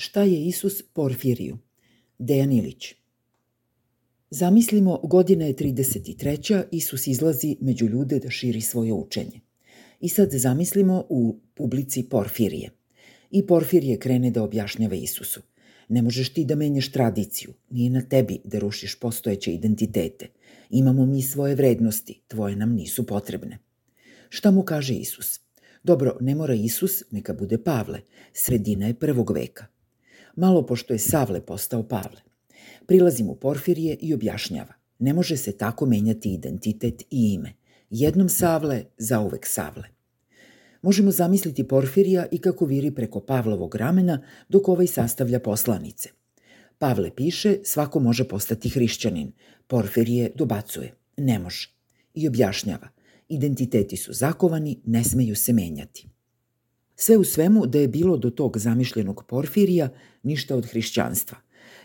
Šta je Isus Porfiriju? Dejan Ilić. Zamislimo, godina je 33. Isus izlazi među ljude da širi svoje učenje. I sad zamislimo u publici Porfirije. I Porfirije krene da objašnjava Isusu. Ne možeš ti da menjaš tradiciju, nije na tebi da rušiš postojeće identitete. Imamo mi svoje vrednosti, tvoje nam nisu potrebne. Šta mu kaže Isus? Dobro, ne mora Isus, neka bude Pavle. Sredina je prvog veka. Malo pošto je Savle postao Pavle. Prilazi mu Porfirije i objašnjava. Ne može se tako menjati identitet i ime. Jednom Savle, zauvek Savle. Možemo zamisliti Porfirija i kako viri preko Pavlovog ramena dok ovaj sastavlja poslanice. Pavle piše, svako može postati hrišćanin. Porfirije dobacuje, ne može. I objašnjava, identiteti su zakovani, ne smeju se menjati. Sve u svemu da je bilo do tog zamišljenog Porfirija ništa od hrišćanstva.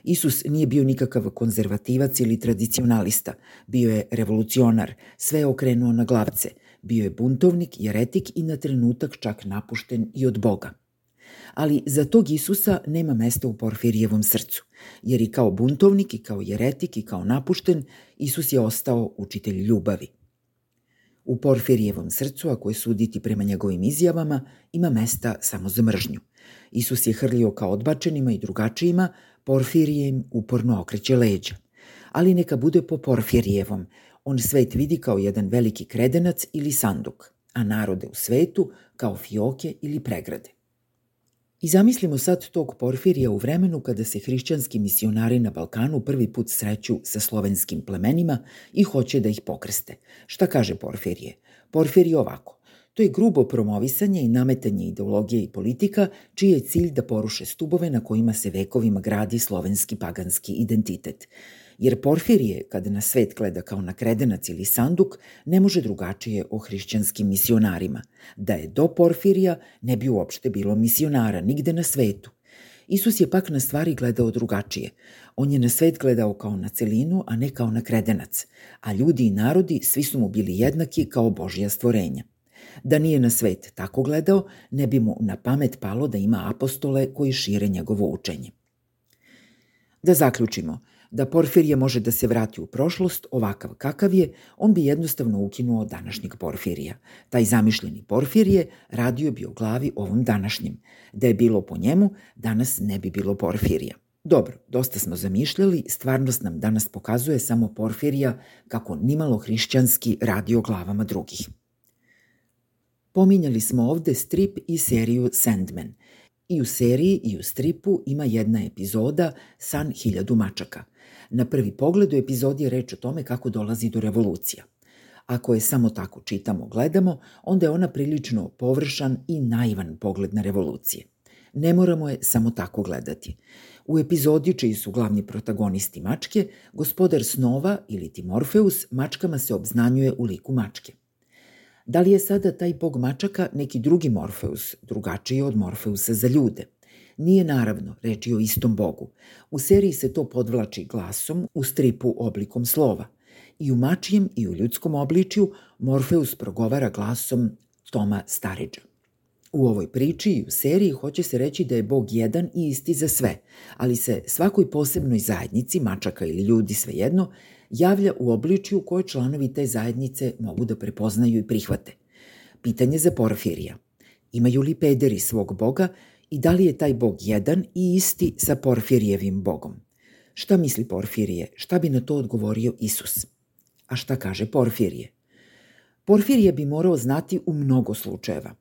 Isus nije bio nikakav konzervativac ili tradicionalista, bio je revolucionar, sve okrenuo na glavce, bio je buntovnik, jeretik i na trenutak čak napušten i od Boga. Ali za tog Isusa nema mesta u Porfirijevom srcu, jer i kao buntovnik, i kao jeretik, i kao napušten, Isus je ostao učitelj ljubavi. U Porfirijevom srcu, ako je suditi prema njegovim izjavama, ima mesta samo za mržnju. Isus je hrlio kao odbačenima i drugačijima, Porfirije im uporno okreće leđa. Ali neka bude po Porfirijevom. On svet vidi kao jedan veliki kredenac ili sanduk, a narode u svetu kao fioke ili pregrade. I zamislimo sad tog Porfirija u vremenu kada se hrišćanski misionari na Balkanu prvi put sreću sa slovenskim plemenima i hoće da ih pokrste. Šta kaže Porfirije? Porfirije ovako. To je grubo promovisanje i nametanje ideologije i politika, čiji je cilj da poruše stubove na kojima se vekovima gradi slovenski paganski identitet. Jer Porfirije, kada na svet gleda kao na kredenac ili sanduk, ne može drugačije o hrišćanskim misionarima. Da je do Porfirija ne bi uopšte bilo misionara nigde na svetu. Isus je pak na stvari gledao drugačije. On je na svet gledao kao na celinu, a ne kao na kredenac. A ljudi i narodi svi su mu bili jednaki kao Božja stvorenja. Da nije na svet tako gledao, ne bi mu na pamet palo da ima apostole koji šire njegovo učenje. Da zaključimo, da Porfirije može da se vrati u prošlost, ovakav kakav je, on bi jednostavno ukinuo današnjeg Porfirija. Taj zamišljeni Porfirije radio bi o glavi ovom današnjem. Da je bilo po njemu, danas ne bi bilo Porfirija. Dobro, dosta smo zamišljali, stvarnost nam danas pokazuje samo Porfirija kako nimalo hrišćanski radi o glavama drugih. Pominjali smo ovde strip i seriju Sandman. I u seriji i u stripu ima jedna epizoda San hiljadu mačaka. Na prvi pogled u epizodi je reč o tome kako dolazi do revolucija. Ako je samo tako čitamo, gledamo, onda je ona prilično površan i naivan pogled na revolucije. Ne moramo je samo tako gledati. U epizodi čiji su glavni protagonisti mačke, gospodar snova ili ti Morfeus mačkama se obznanjuje u liku mačke. Da li je sada taj bog mačaka neki drugi Morfeus, drugačiji od Morfeusa za ljude? Nije naravno reči o istom bogu. U seriji se to podvlači glasom, u stripu oblikom slova. I u mačijem i u ljudskom obličju Morfeus progovara glasom Toma Stariđa. U ovoj priči i u seriji hoće se reći da je Bog jedan i isti za sve, ali se svakoj posebnoj zajednici, mačaka ili ljudi svejedno, javlja u obličju koje članovi te zajednice mogu da prepoznaju i prihvate. Pitanje za Porfirija. Imaju li pederi svog boga i da li je taj bog jedan i isti sa Porfirijevim bogom? Šta misli Porfirije? Šta bi na to odgovorio Isus? A šta kaže Porfirije? Porfirije bi morao znati u mnogo slučajeva.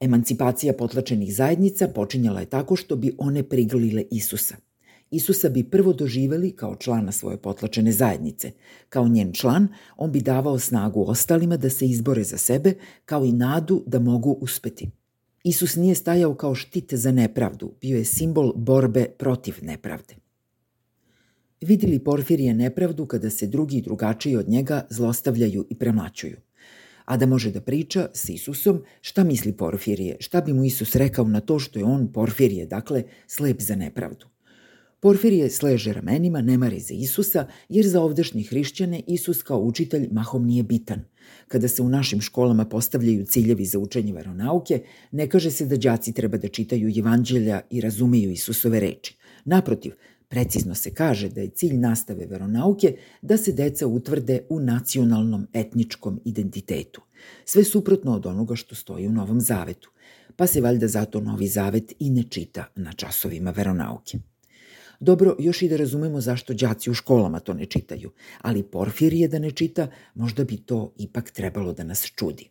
Emancipacija potlačenih zajednica počinjala je tako što bi one prigrlile Isusa – Isusa bi prvo doživeli kao člana svoje potlačene zajednice. Kao njen član, on bi davao snagu ostalima da se izbore za sebe, kao i nadu da mogu uspeti. Isus nije stajao kao štit za nepravdu, bio je simbol borbe protiv nepravde. Vidili Porfirije nepravdu kada se drugi i drugačiji od njega zlostavljaju i premlaćuju. A da može da priča s Isusom, šta misli Porfirije, šta bi mu Isus rekao na to što je on, Porfirije, dakle, slep za nepravdu. Porfirije sleže ramenima, ne mari za Isusa, jer za ovdašnje hrišćane Isus kao učitelj mahom nije bitan. Kada se u našim školama postavljaju ciljevi za učenje veronauke, ne kaže se da đaci treba da čitaju evanđelja i razumeju Isusove reči. Naprotiv, precizno se kaže da je cilj nastave veronauke da se deca utvrde u nacionalnom etničkom identitetu. Sve suprotno od onoga što stoji u Novom Zavetu, pa se valjda zato Novi Zavet i ne čita na časovima veronauke. Dobro, još i da razumemo zašto đaci u školama to ne čitaju, ali Porfirije da ne čita, možda bi to ipak trebalo da nas čudi.